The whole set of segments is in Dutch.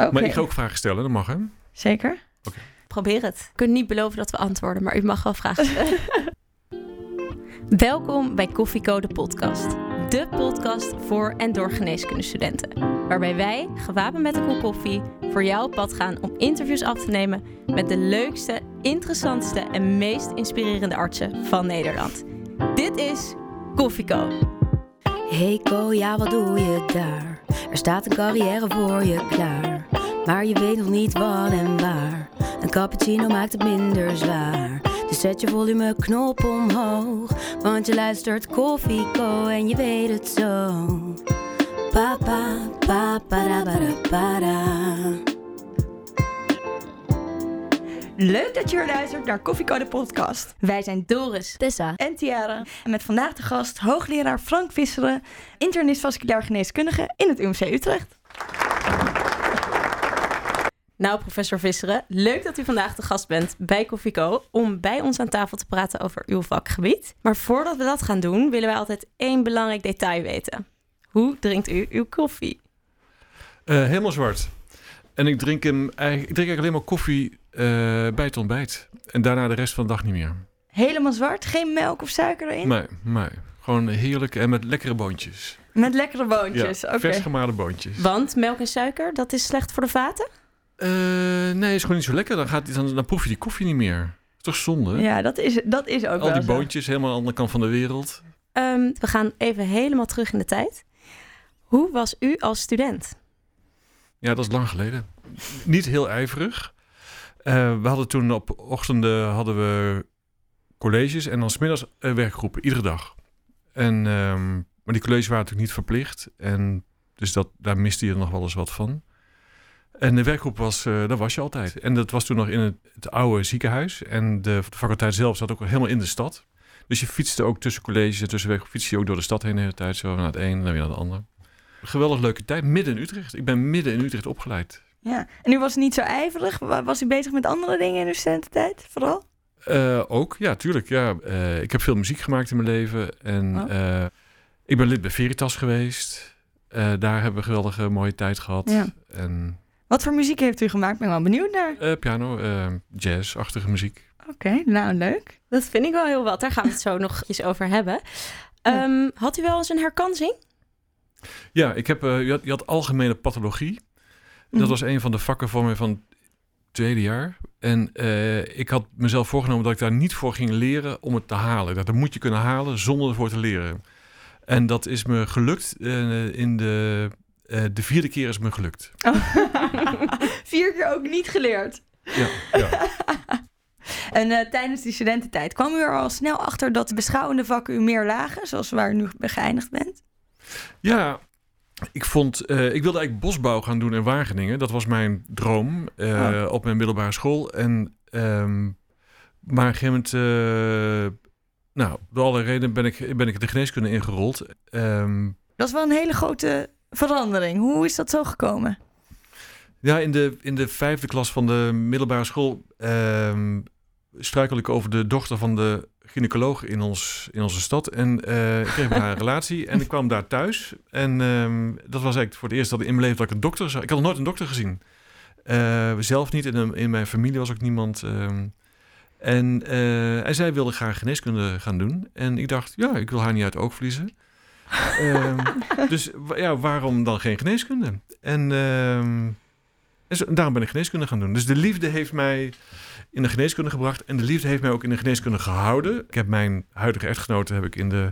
Oké, Maar ik ga ook vragen stellen, dat mag hè? zeker. Probeer het. Ik kan niet beloven dat we antwoorden, maar u mag wel vragen stellen. Welkom bij Koffieko de podcast. De podcast voor en door geneeskundestudenten. Waarbij wij, gewapend met een kop koffie, voor jou op pad gaan om interviews af te nemen met de leukste, interessantste en meest inspirerende artsen van Nederland. Dit is Koffieko. Hey Ko, ja wat doe je daar? Er staat een carrière voor je klaar. Maar je weet nog niet wat en waar. Een cappuccino maakt het minder zwaar. Dus zet je volumeknop omhoog. Want je luistert Koffie Co en je weet het zo. Pa pa pa para para para. Leuk dat je weer luistert naar Koffiecode podcast. Wij zijn Doris. Tessa. En Tiara. En met vandaag de gast hoogleraar Frank Visseren, internist vasculair geneeskundige in het UMC Utrecht. Nou, professor Visseren, leuk dat u vandaag de gast bent bij Koffieko om bij ons aan tafel te praten over uw vakgebied. Maar voordat we dat gaan doen, willen wij altijd één belangrijk detail weten. Hoe drinkt u uw koffie? Eh, helemaal zwart. En ik drink, hem, eigenlijk- ik drink eigenlijk alleen maar koffie eh, bij het ontbijt. En daarna de rest van de dag niet meer. Helemaal zwart, geen melk of suiker erin. Nee, nee. Gewoon heerlijk en met lekkere boontjes. Met lekkere boontjes. Oké. vers gemalen boontjes. Want melk en suiker, dat is slecht voor de vaten? Eh, nee, is gewoon niet zo lekker. Dan, gaat, dan, dan proef je die koffie niet meer. Is toch zonde? Ja, dat is, dat is ook Al wel die zo. boontjes helemaal aan de andere kant van de wereld. Ehm, we gaan even helemaal terug in de tijd. Hoe was u als student? Ja, dat is lang geleden. Niet heel ijverig. Eh, we hadden toen op ochtenden hadden we colleges en dan smiddags uh, werkgroepen, iedere dag. En, ehm, maar die colleges waren natuurlijk niet verplicht. En dus dat, daar miste je nog wel eens wat van. En de werkgroep was, uh, daar was je altijd. En dat was toen nog in het, het oude ziekenhuis. En de, de, faculteit zelf zat ook helemaal in de stad. Dus je fietste ook tussen colleges en tussen werkgroep, fietste je ook door de stad heen de hele tijd. Zo naar het een en dan weer naar het ander. Geweldig leuke tijd, midden in Utrecht. Ik ben midden in Utrecht opgeleid. Ja, en u was niet zo ijverig? Was u bezig met andere dingen in uw studententijd vooral? Uh, ook, ja, tuurlijk. Ja. Uh, ik heb veel muziek gemaakt in mijn leven. En oh. ik ben lid bij Veritas geweest. daar hebben we een geweldige mooie tijd gehad. Ja. En, Wat voor muziek heeft u gemaakt? Ben ik wel benieuwd naar. piano, jazz-achtige muziek. Oké, okay, nou leuk. Dat vind ik wel heel wat. Daar gaan we het zo nog eens over hebben. Ja. Um, had u wel eens een herkansing? Ja, ik heb, je, had, je had algemene pathologie. Dat Mhm. was een van de vakken voor mij van het tweede jaar. En uh, ik had mezelf voorgenomen dat ik daar niet voor ging leren om het te halen. Dat, dat moet je kunnen halen zonder ervoor te leren. En dat is me gelukt. Uh, in de, uh, de vierde keer is me gelukt. Oh. Vier keer ook niet geleerd. Ja, ja. en uh, tijdens die studententijd kwam u er al snel achter dat de beschouwende vakken u meer lagen, zoals waar u nu geëindigd bent? Ja, ik vond, uh, ik wilde eigenlijk bosbouw gaan doen in Wageningen. Dat was mijn droom uh, oh. op mijn middelbare school. En, um, maar op een gegeven moment, nou, door alle redenen ben ik, ben ik de geneeskunde ingerold. Um, dat is wel een hele grote verandering. Hoe is dat zo gekomen? Ja, in de, in de vijfde klas van de middelbare school um, struikel ik over de dochter van de gynaecoloog in, ons, in onze stad. En uh, ik kreeg met haar een relatie en ik kwam daar thuis. En um, dat was eigenlijk voor het eerst dat ik in mijn leven dat ik een dokter zag. Ik had nog nooit een dokter gezien. Uh, zelf niet, in, in mijn familie was ook niemand. Um, en, uh, en zij wilde graag geneeskunde gaan doen. En ik dacht, ja, ik wil haar niet uit het oog verliezen. dus ja, waarom dan geen geneeskunde? En, en zo, daarom ben ik geneeskunde gaan doen. Dus de liefde heeft mij in de geneeskunde gebracht. En de liefde heeft mij ook in de geneeskunde gehouden. Ik heb mijn huidige echtgenote heb ik in de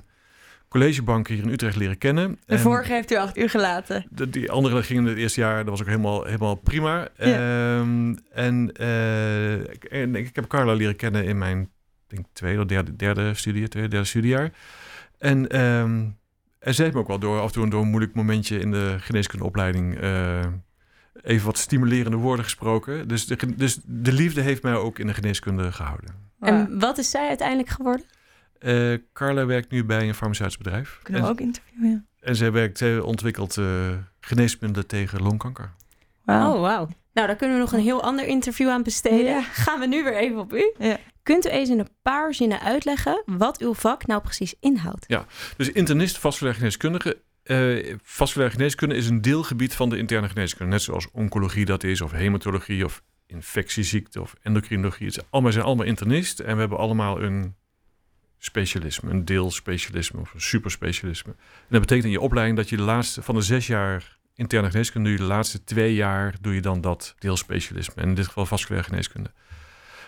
collegebank hier in Utrecht leren kennen. De vorige heeft u achter u gelaten. De, die andere ging in het eerste jaar. Dat was ook helemaal, helemaal prima. Ja. Um, en, uh, en ik heb Carla leren kennen in mijn denk, tweede of derde, derde studie, tweede, derde studiejaar. En, um, en zij heeft me ook wel door af en toe door een moeilijk momentje in de geneeskundeopleiding... Uh, even wat stimulerende woorden gesproken. Dus de, dus de liefde heeft mij ook in de geneeskunde gehouden. En wat is zij uiteindelijk geworden? Uh, Carla werkt nu bij een farmaceutisch bedrijf. Kunnen we en, ook interviewen? En zij werkt, zij ontwikkelt uh, geneesmiddelen tegen longkanker. Wow. Oh, wauw. Nou, daar kunnen we nog een heel ander interview aan besteden. Ja. Gaan we nu weer even op u. Ja. Kunt u eens in een paar zinnen uitleggen wat uw vak nou precies inhoudt? Ja, dus internist vasculair geneeskundige uh, vasculaire geneeskunde is een deelgebied van de interne geneeskunde. Net zoals oncologie dat is, of hematologie, of infectieziekte, of endocrinologie. Het zijn allemaal, zijn internist en we hebben allemaal een specialisme, een deelspecialisme of een superspecialisme. En dat betekent in je opleiding dat je de laatste van de zes jaar interne geneeskunde, de laatste twee jaar doe je dan dat deelspecialisme. En in dit geval vasculaire geneeskunde.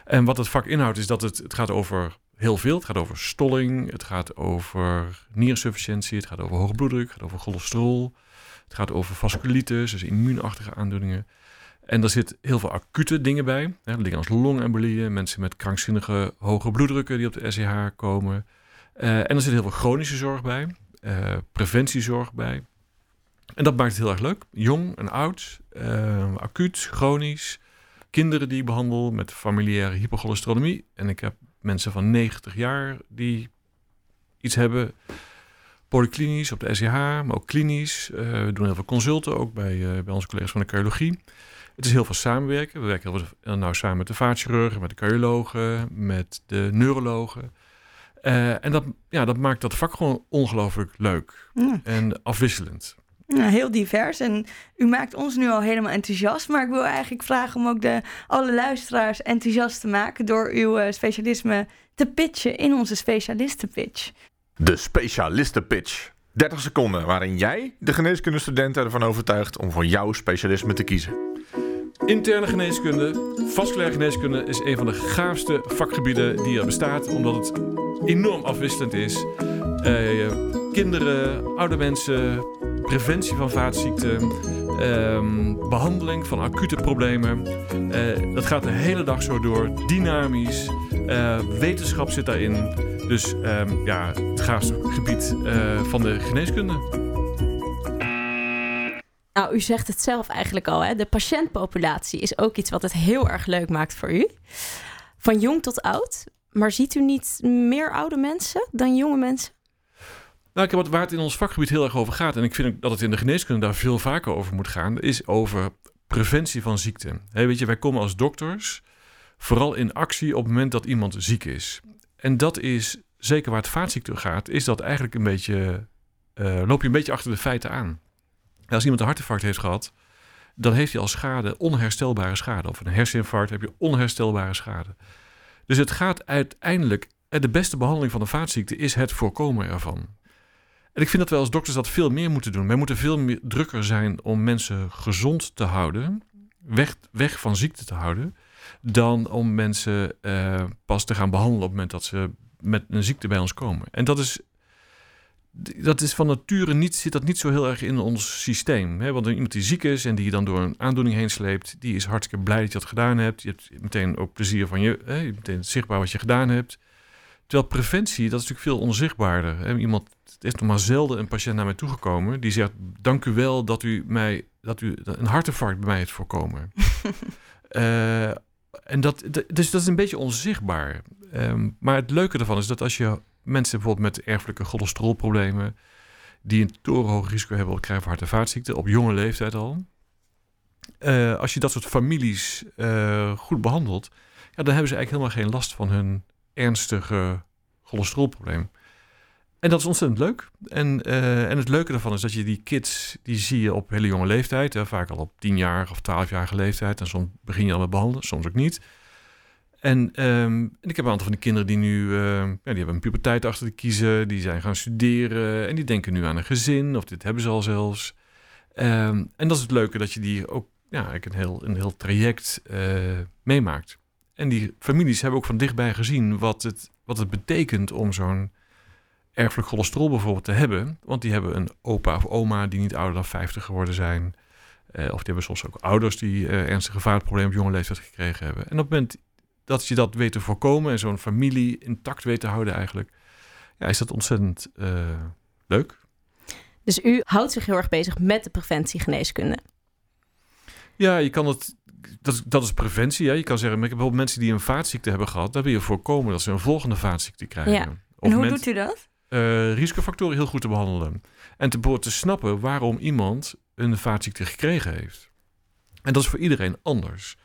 En wat het vak inhoudt is dat het, het gaat over heel veel. Het gaat over stolling, het gaat over nierinsufficiëntie, het gaat over hoge bloeddruk, het gaat over cholesterol, het gaat over vasculitis, dus immuunachtige aandoeningen. En er zit heel veel acute dingen bij. Hè, dingen als longembolieën, mensen met krankzinnige hoge bloeddrukken die op de SCH komen. Uh, en er zit heel veel chronische zorg bij, uh, preventiezorg bij. En dat maakt het heel erg leuk. Jong en oud, uh, acuut, chronisch. Kinderen die ik behandel met familiaire hypocholesterolemie. En ik heb mensen van 90 jaar die iets hebben. Polyklinisch op de SCH, maar ook klinisch. Uh, we doen heel veel consulten, ook bij, uh, bij onze collega's van de cardiologie. Het is heel veel samenwerken. We werken heel, heel nauw samen met de vaatchirurgen, met de cardiologen, met de neurologen. Uh, en dat, ja, dat maakt dat vak gewoon ongelooflijk leuk en afwisselend. Nou, heel divers. En u maakt ons nu al helemaal enthousiast. Maar ik wil eigenlijk vragen om ook de, alle luisteraars enthousiast te maken door uw uh, specialisme te pitchen in onze specialistenpitch. De specialistenpitch. 30 seconden waarin jij de geneeskundestudenten ervan overtuigt om voor jouw specialisme te kiezen. Interne geneeskunde, vasculaire geneeskunde is een van de gaafste vakgebieden die er bestaat, omdat het enorm afwisselend is. Uh, kinderen, oude mensen, preventie van vaatziekten, um, behandeling van acute problemen. Uh, dat gaat de hele dag zo door, dynamisch. Uh, wetenschap zit daarin. Dus um, ja, het gaafste gebied uh, van de geneeskunde. Nou, u zegt het zelf eigenlijk al, hè? de patiëntpopulatie is ook iets wat het heel erg leuk maakt voor u. Van jong tot oud. Maar ziet u niet meer oude mensen dan jonge mensen? Nou, ik wat, waar het in ons vakgebied heel erg over gaat, en ik vind dat het in de geneeskunde daar veel vaker over moet gaan, is over preventie van ziekte. weet je, wij komen als dokters vooral in actie op het moment dat iemand ziek is. En dat is, zeker waar het vaatziekte gaat, is dat eigenlijk een beetje, uh, loop je een beetje achter de feiten aan. Als iemand een hartinfarct heeft gehad, dan heeft hij al schade, onherstelbare schade. Of een herseninfarct heb je onherstelbare schade. Dus het gaat uiteindelijk, eh, de beste behandeling van een vaatziekte is het voorkomen ervan. En ik vind dat wij als dokters dat veel meer moeten doen. Wij moeten veel meer drukker zijn om mensen gezond te houden, weg, weg van ziekte te houden, dan om mensen uh, pas te gaan behandelen op het moment dat ze met een ziekte bij ons komen. En dat is, dat is van nature niet, zit dat niet zo heel erg in ons systeem. Hè? Want iemand die ziek is en die je dan door een aandoening heen sleept, die is hartstikke blij dat je dat gedaan hebt. Je hebt meteen ook plezier van je, hè? meteen zichtbaar wat je gedaan hebt. Terwijl preventie, dat is natuurlijk veel onzichtbaarder. Iemand het is nog maar zelden een patiënt naar mij toegekomen die zegt: Dank u wel dat u mij dat u een hartinfarct bij mij heeft voorkomen. uh, en dat, dus dat is een beetje onzichtbaar. Um, maar het leuke ervan is dat als je mensen bijvoorbeeld met erfelijke cholesterolproblemen, die een torenhoog risico hebben op krijgen van hart- en vaatziekten, op jonge leeftijd al. Uh, als je dat soort families uh, goed behandelt, ja, dan hebben ze eigenlijk helemaal geen last van hun ernstige cholesterolprobleem. En dat is ontzettend leuk. En, uh, en het leuke daarvan is dat je die kids, die zie je op hele jonge leeftijd. Hè, vaak al op tien jaar of twaalfjarige leeftijd. En soms begin je al met behandelen, soms ook niet. En, en ik heb een aantal van die kinderen die nu, uh, ja, die hebben een puberteit achter de kiezen. Die zijn gaan studeren en die denken nu aan een gezin. Of dit hebben ze al zelfs. Um, en dat is het leuke, dat je die ook ja, eigenlijk een heel, een heel traject uh, meemaakt. En die families hebben ook van dichtbij gezien wat het, wat het betekent om zo'n erfelijk cholesterol bijvoorbeeld te hebben. Want die hebben een opa of oma die niet ouder dan 50 geworden zijn. Uh, of die hebben soms ook ouders die uh, ernstige vaatproblemen op jonge leeftijd gekregen hebben. En op het moment dat je dat weet te voorkomen en zo'n familie intact weet te houden eigenlijk, ja, is dat ontzettend uh, leuk. Dus u houdt zich heel erg bezig met de preventiegeneeskunde. Ja, je kan het. Dat, is, dat is preventie. Hè? Je kan zeggen, ik heb mensen die een vaatziekte hebben gehad, daar wil je voorkomen dat ze een volgende vaatziekte krijgen. Ja. En hoe doet u dat? uh, risicofactoren heel goed te behandelen. En te, te snappen waarom iemand een vaatziekte gekregen heeft. En dat is voor iedereen anders.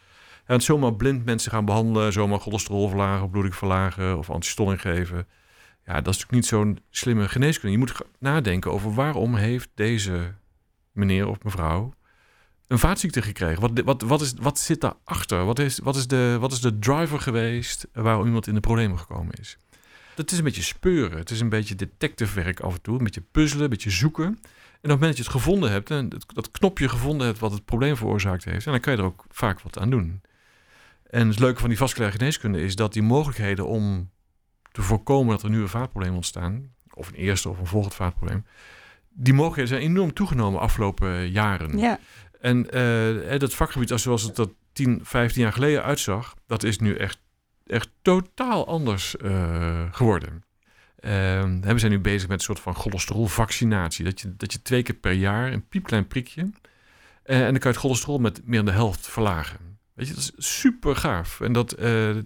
En zomaar blind mensen gaan behandelen, zomaar cholesterol verlagen, bloeddruk verlagen of antistolling geven. Ja, dat is natuurlijk niet zo'n slimme geneeskunde. Je moet nadenken over waarom heeft deze meneer of mevrouw een vaatziekte gekregen? Wat, wat, wat, is, wat zit daarachter? Wat is, wat, is de, wat is de driver geweest waarom iemand in de problemen gekomen is? Dat is een beetje speuren. Het is een beetje detective werk af en toe. Een beetje puzzelen, een beetje zoeken. En op het moment dat je het gevonden hebt, en dat knopje gevonden hebt wat het probleem veroorzaakt heeft, en dan kan je er ook vaak wat aan doen. En het leuke van die vasculaire geneeskunde is dat die mogelijkheden om te voorkomen dat er nieuwe vaatproblemen ontstaan, of een eerste of een volgend vaatprobleem, die mogelijkheden zijn enorm toegenomen afgelopen jaren. Ja, En eh, dat vakgebied, als zoals het er 10, 15 jaar geleden uitzag, dat is nu echt, echt totaal anders eh, geworden. Ehm, we zijn nu bezig met een soort van cholesterolvaccinatie. Dat je, dat je twee keer per jaar een piepklein prikje. eh, en dan kan je het cholesterol met meer dan de helft verlagen. Weet je, dat is super gaaf. En dat,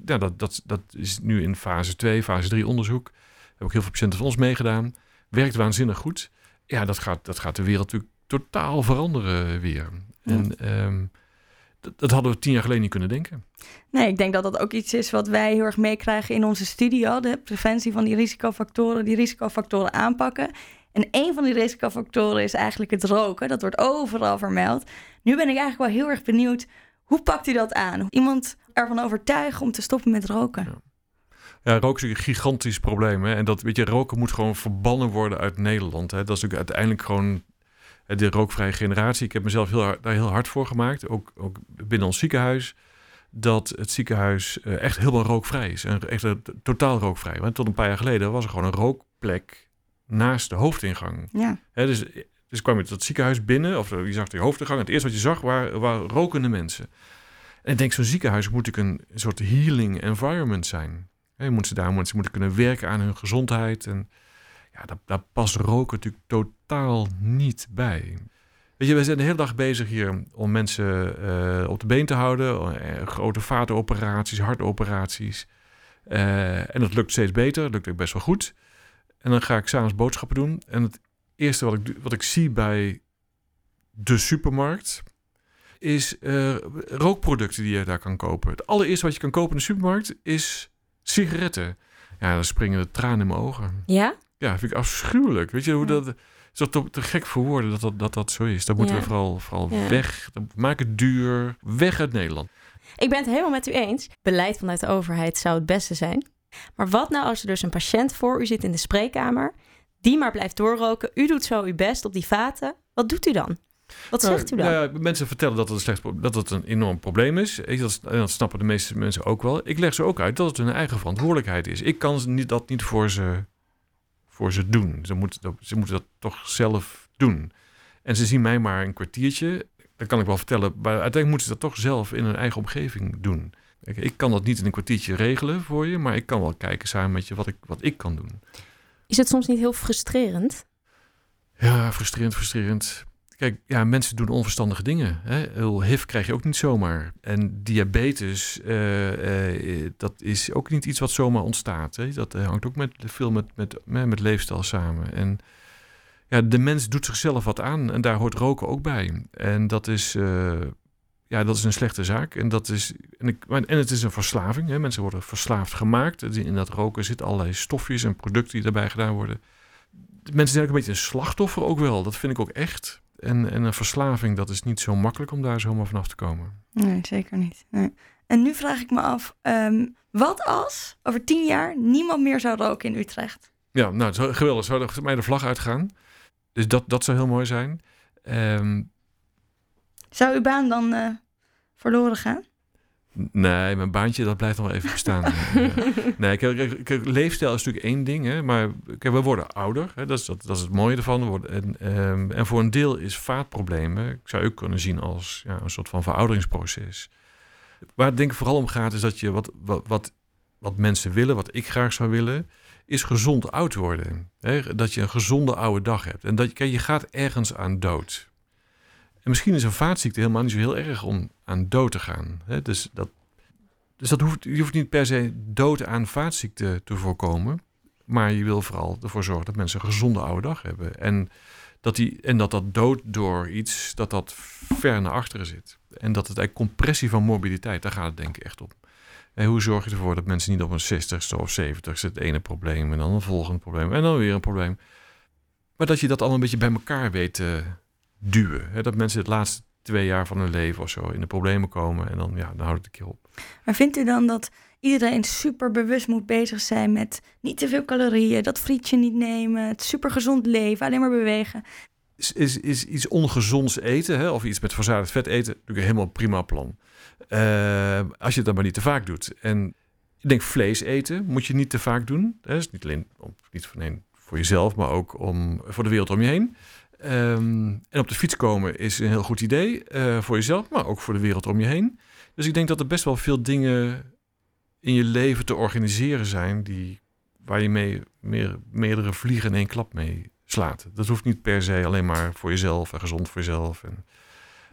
ja, dat, dat, dat is nu in fase 2, fase 3 onderzoek. Daar hebben ook heel veel patiënten van ons meegedaan. Werkt waanzinnig goed. Ja, dat gaat, dat gaat de wereld natuurlijk totaal veranderen weer. Ja. En ehm, dat, dat hadden we tien jaar geleden niet kunnen denken. nee, ik denk dat dat ook iets is wat wij heel erg meekrijgen in onze studie. al, De preventie van die risicofactoren, die risicofactoren aanpakken. En een van die risicofactoren is eigenlijk het roken. Dat wordt overal vermeld. Nu ben ik eigenlijk wel heel erg benieuwd, hoe pakt u dat aan? Iemand ervan overtuigen om te stoppen met roken? Ja. Ja, roken is een gigantisch probleem. Hè? En dat, weet je, roken moet gewoon verbannen worden uit Nederland. Hè? Dat is natuurlijk uiteindelijk gewoon de rookvrije generatie. Ik heb mezelf heel, hard- daar heel hard voor gemaakt, ook, ook binnen ons ziekenhuis. Dat het ziekenhuis eh, echt helemaal rookvrij is. En echt eh, totaal rookvrij. Want tot een paar jaar geleden was er gewoon een rookplek naast de hoofdingang. Ja, dus, dus kwam je dat ziekenhuis binnen, of je zag de hoofdingang. En het eerste wat je zag waren, waren rokende mensen. En ik denk, zo'n ziekenhuis moet natuurlijk een soort healing environment zijn. Hè, je moet ze daar mensen moeten kunnen werken aan hun gezondheid. En ja, daar, past roken natuurlijk totaal niet bij. Weet je, we zijn de hele dag bezig hier om mensen eh, op de been te houden. Eh, grote vatenoperaties, hartoperaties. Eh, en dat lukt steeds beter, dat lukt ook best wel goed. En dan ga ik s'avonds boodschappen doen. En het eerste wat ik, wat ik zie bij de supermarkt is rookproducten die je daar kan kopen. Het allereerste wat je kan kopen in de supermarkt is sigaretten. Ja, dan springen de tranen in mijn ogen. Ja? Ja, vind ik afschuwelijk. Weet je hoe dat... Het is toch te, te gek voor woorden dat dat, dat, dat zo is. Dat moeten we vooral, vooral weg. Maak het duur. Weg uit Nederland. Ik ben het helemaal met u eens. Beleid vanuit de overheid zou het beste zijn. Maar wat nou als er dus een patiënt voor u zit in de spreekkamer, die maar blijft doorroken, u doet zo uw best op die vaten. Wat doet u dan? Wat zegt u dan? Nou, ja, mensen vertellen dat het, een slecht, dat het een enorm probleem is. Dat, en dat snappen de meeste mensen ook wel. Ik leg ze ook uit dat het hun eigen verantwoordelijkheid is. Ik kan dat niet voor ze, voor ze doen. Ze moeten, dat- ze moeten dat toch zelf doen. En ze zien mij maar een kwartiertje. Dan kan ik wel vertellen. Maar uiteindelijk moeten ze dat toch zelf in hun eigen omgeving doen. Ik kan dat niet in een kwartiertje regelen voor je. Maar ik kan wel kijken samen met je wat ik, wat ik kan doen. Is het soms niet heel frustrerend? Ja, frustrerend, frustrerend. Kijk, ja, mensen doen onverstandige dingen. Hè? Heel HIV krijg je ook niet zomaar. En diabetes, eh, eh, dat is ook niet iets wat zomaar ontstaat. Hè? Dat eh, hangt ook met, veel met, met, met, leefstijl samen. En ja, de mens doet zichzelf wat aan en daar hoort roken ook bij. En dat is, ja, dat is een slechte zaak. En, dat is, en, ik, en het is een verslaving. Hè? Mensen worden verslaafd gemaakt. In dat roken zitten allerlei stofjes en producten die daarbij gedaan worden de mensen zijn ook een beetje een slachtoffer ook wel. Dat vind ik ook echt. En, en een verslaving, dat is niet zo makkelijk om daar zomaar vanaf te komen. nee, zeker niet. Nee. En nu vraag ik me af, ehm, wat als over tien jaar niemand meer zou roken in Utrecht? Ja, nou, geweldig. Zou er mij de vlag uitgaan? Dus dat, dat zou heel mooi zijn. Ehm, Zou uw baan dan eh, verloren gaan? Nee, mijn baantje, dat blijft nog wel even bestaan. Eh, nee, kijk, kijk, kijk, leefstijl is natuurlijk één ding. Hè, maar kijk, we worden ouder. Hè, dat, is, dat, dat is het mooie ervan. Worden, en, ehm, en voor een deel is vaatproblemen... Ik zou ook kunnen zien als ja, een soort van verouderingsproces. Waar het denk ik vooral om gaat, is dat je wat, wat, wat, wat mensen willen... wat ik graag zou willen, is gezond oud worden. Hè? Dat je een gezonde oude dag hebt. En dat je, kijk, je gaat ergens aan dood. En misschien is een vaatziekte helemaal niet zo heel erg om aan dood te gaan. Hè? Dus, dat, dus dat hoeft, je hoeft niet per se dood aan vaatziekte te voorkomen. Maar je wil vooral ervoor zorgen dat mensen een gezonde oude dag hebben. En dat, die, en dat dat dood door iets, dat dat ver naar achteren zit. En dat het eigenlijk compressie van morbiditeit, daar gaat het denk ik echt om. En hoe zorg je ervoor dat mensen niet op een 60ste of 70ste het ene probleem en dan een volgende probleem en dan weer een probleem. Maar dat je dat allemaal een beetje bij elkaar weet te duwen. Hè? Dat mensen het laatste twee jaar van hun leven of zo in de problemen komen en dan, ja, dan houdt het een keer op. Maar vindt u dan dat iedereen super bewust moet bezig zijn met niet te veel calorieën, dat frietje niet nemen, het super gezond leven, alleen maar bewegen? Is, is, is iets ongezonds eten hè, of iets met verzadigd vet eten natuurlijk een helemaal prima plan. Eh, als je het dan maar niet te vaak doet. En ik denk vlees eten moet je niet te vaak doen. Dat is niet alleen om, niet voor jezelf, maar ook om, voor de wereld om je heen. Ehm, en op de fiets komen is een heel goed idee eh, voor jezelf, maar ook voor de wereld om je heen. Dus ik denk dat er best wel veel dingen in je leven te organiseren zijn die, waar je mee meer, meerdere vliegen in één klap mee slaat. Dat hoeft niet per se alleen maar voor jezelf en gezond voor jezelf. En...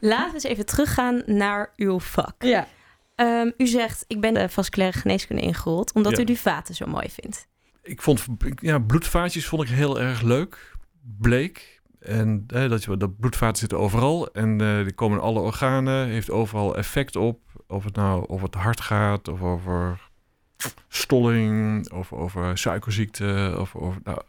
Laten we eens even teruggaan naar uw vak. Ja. Ehm, u zegt, ik ben de vasculaire geneeskunde ingerold omdat Ja. u die vaten zo mooi vindt. Ik vond ja, bloedvaatjes vond ik heel erg leuk. Bleek. En dat, je, dat bloedvaten zitten overal. En eh, die komen in alle organen. Heeft overal effect op. Of het nou over het hart gaat. Of over stolling. Of over suikerziekte. Of over, nou.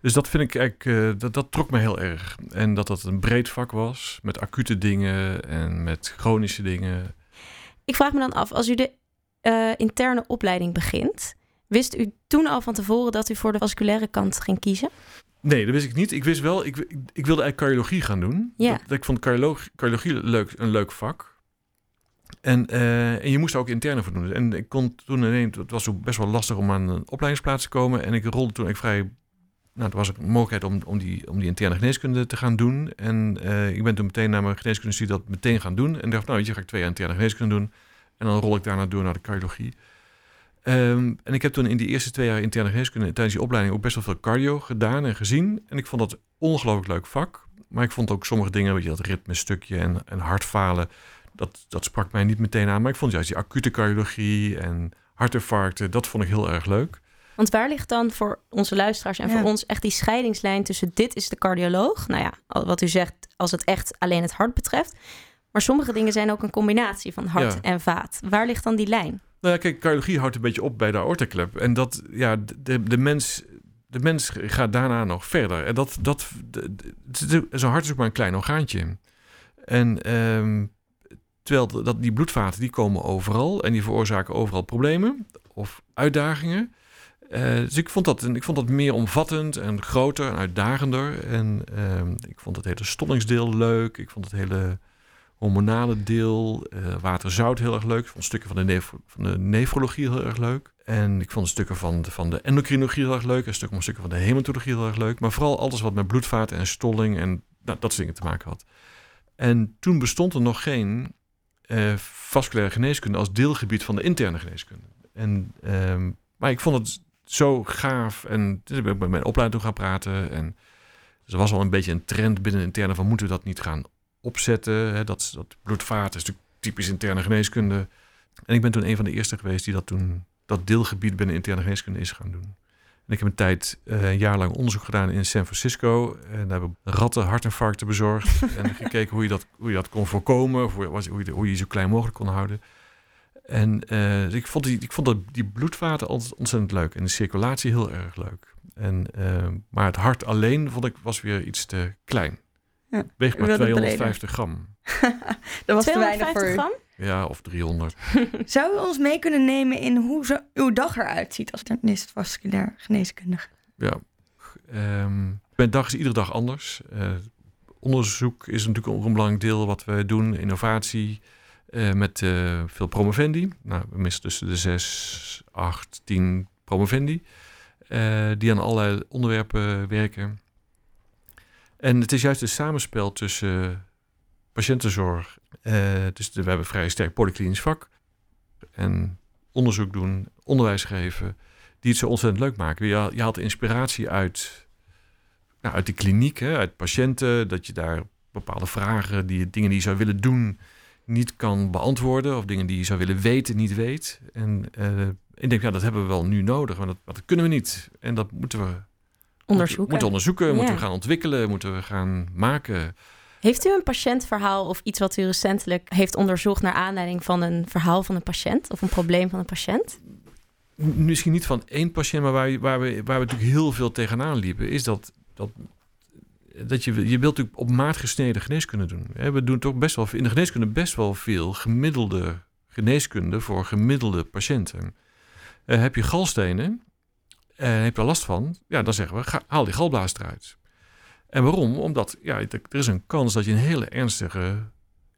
Dus dat vind ik eigenlijk, eh, dat, dat trok me heel erg. En dat dat een breed vak was. Met acute dingen en met chronische dingen. Ik vraag me dan af, als u de eh, interne opleiding begint, wist u toen al van tevoren dat u voor de vasculaire kant ging kiezen? Nee, dat wist ik niet. Ik wist wel, ik, ik, ik wilde eigenlijk cardiologie gaan doen. Ja. Dat, dat ik vond cardiologie, cardiologie leuk, een leuk vak. En, eh, en je moest er ook interne voor doen. En ik kon toen ineens, het was ook best wel lastig om aan een opleidingsplaats te komen. En ik rolde toen ik vrij, nou, er was een mogelijkheid om, om, die, om die interne geneeskunde te gaan doen. En eh, ik ben toen meteen naar mijn geneeskundestudie dat meteen gaan doen. En dacht, nou, weet je, ga ik twee jaar interne geneeskunde doen. En dan rol ik daarna door naar de cardiologie. Ehm, en ik heb toen in die eerste twee jaar interne geneeskunde tijdens die opleiding ook best wel veel cardio gedaan en gezien. En ik vond dat een ongelooflijk leuk vak. Maar ik vond ook sommige dingen, weet je, dat ritmestukje en, en hartfalen, dat, dat sprak mij niet meteen aan. Maar ik vond juist die acute cardiologie en hartinfarcten, dat vond ik heel erg leuk. Want waar ligt dan voor onze luisteraars en Ja. voor ons echt die scheidingslijn tussen dit is de cardioloog? Nou ja, wat u zegt, als het echt alleen het hart betreft. Maar sommige dingen zijn ook een combinatie van hart Ja. en vaat. Waar ligt dan die lijn? Nou ja, kijk, cardiologie houdt een beetje op bij de aortaklep. En dat, ja, de, de, mens, de mens gaat daarna nog verder. En dat, dat, zo'n hart is ook maar een klein orgaantje. En ehm, terwijl dat, die bloedvaten, die komen overal. En die veroorzaken overal problemen of uitdagingen. Eh, dus ik vond, dat, ik vond dat meer omvattend en groter en uitdagender. En ehm, ik vond het hele stollingsdeel leuk. Ik vond het hele hormonale deel, eh water-zout heel erg leuk. Ik vond stukken van de, van de nefrologie heel erg leuk. En ik vond stukken van de, van de endocrinologie heel erg leuk. En stukken, stukken van de hematologie heel erg leuk. Maar vooral alles wat met bloedvaten en stolling en dat soort dingen te maken had. En toen bestond er nog geen eh, vasculaire geneeskunde als deelgebied van de interne geneeskunde. En, ehm, maar ik vond het zo gaaf. En dus ben ik met mijn opleiding gaan praten. En dus er was al een beetje een trend binnen interne van moeten we dat niet gaan opzetten. Hè? Dat, dat bloedvaten is natuurlijk typisch interne geneeskunde. En ik ben toen een van de eerste geweest die dat toen dat deelgebied binnen interne geneeskunde is gaan doen. En ik heb een tijd, eh, een jaar lang onderzoek gedaan in San Francisco. En daar hebben ratten hartinfarcten bezorgd. en gekeken hoe je, dat, hoe je dat kon voorkomen. Of hoe, je- hoe, je, hoe je zo klein mogelijk kon houden. En eh, dus ik vond, die, ik vond dat die bloedvaten altijd ontzettend leuk. En de circulatie heel erg leuk. En, eh, maar het hart alleen vond ik was weer iets te klein. Ja, Weegt maar wilde 250 gram. dat was te weinig 250 voor u. gram? Ja, of 300. Zou u ons mee kunnen nemen in hoe zo uw dag eruit ziet als internist vasculair geneeskundige? Ja. Ehm, mijn dag is iedere dag anders. Eh, onderzoek is natuurlijk ook een belangrijk deel wat we doen. Innovatie eh, met eh, veel promovendi. Nou, we missen tussen de 6, 8, 10 promovendi. eh, die aan allerlei onderwerpen werken. En het is juist het samenspel tussen patiëntenzorg. eh, dus we hebben een vrij sterk polyklinisch vak. En onderzoek doen, onderwijs geven die het zo ontzettend leuk maken. Je, je haalt inspiratie uit, nou, uit de kliniek, hè, uit patiënten, dat je daar bepaalde vragen, die, dingen die je zou willen doen, niet kan beantwoorden, of dingen die je zou willen weten, niet weet. En eh, ik denk, ja, dat hebben we wel nu nodig, maar dat, dat kunnen we niet. En dat moeten we Onderzoeken. Moeten onderzoeken, Ja. moeten we gaan ontwikkelen, moeten we gaan maken. Heeft u een patiëntverhaal of iets wat u recentelijk heeft onderzocht naar aanleiding van een verhaal van een patiënt of een probleem van een patiënt? Misschien niet van één patiënt, maar waar, waar, we, waar we natuurlijk heel veel tegenaan liepen, is dat, dat, dat je, je wilt natuurlijk op maat gesneden geneeskunde doen. We doen toch best wel in de geneeskunde best wel veel gemiddelde geneeskunde voor gemiddelde patiënten. Eh, heb je galstenen, en heb je last van, ja, dan zeggen we, haal die galblaas eruit. En waarom? Omdat ja, er is een kans dat je een hele ernstige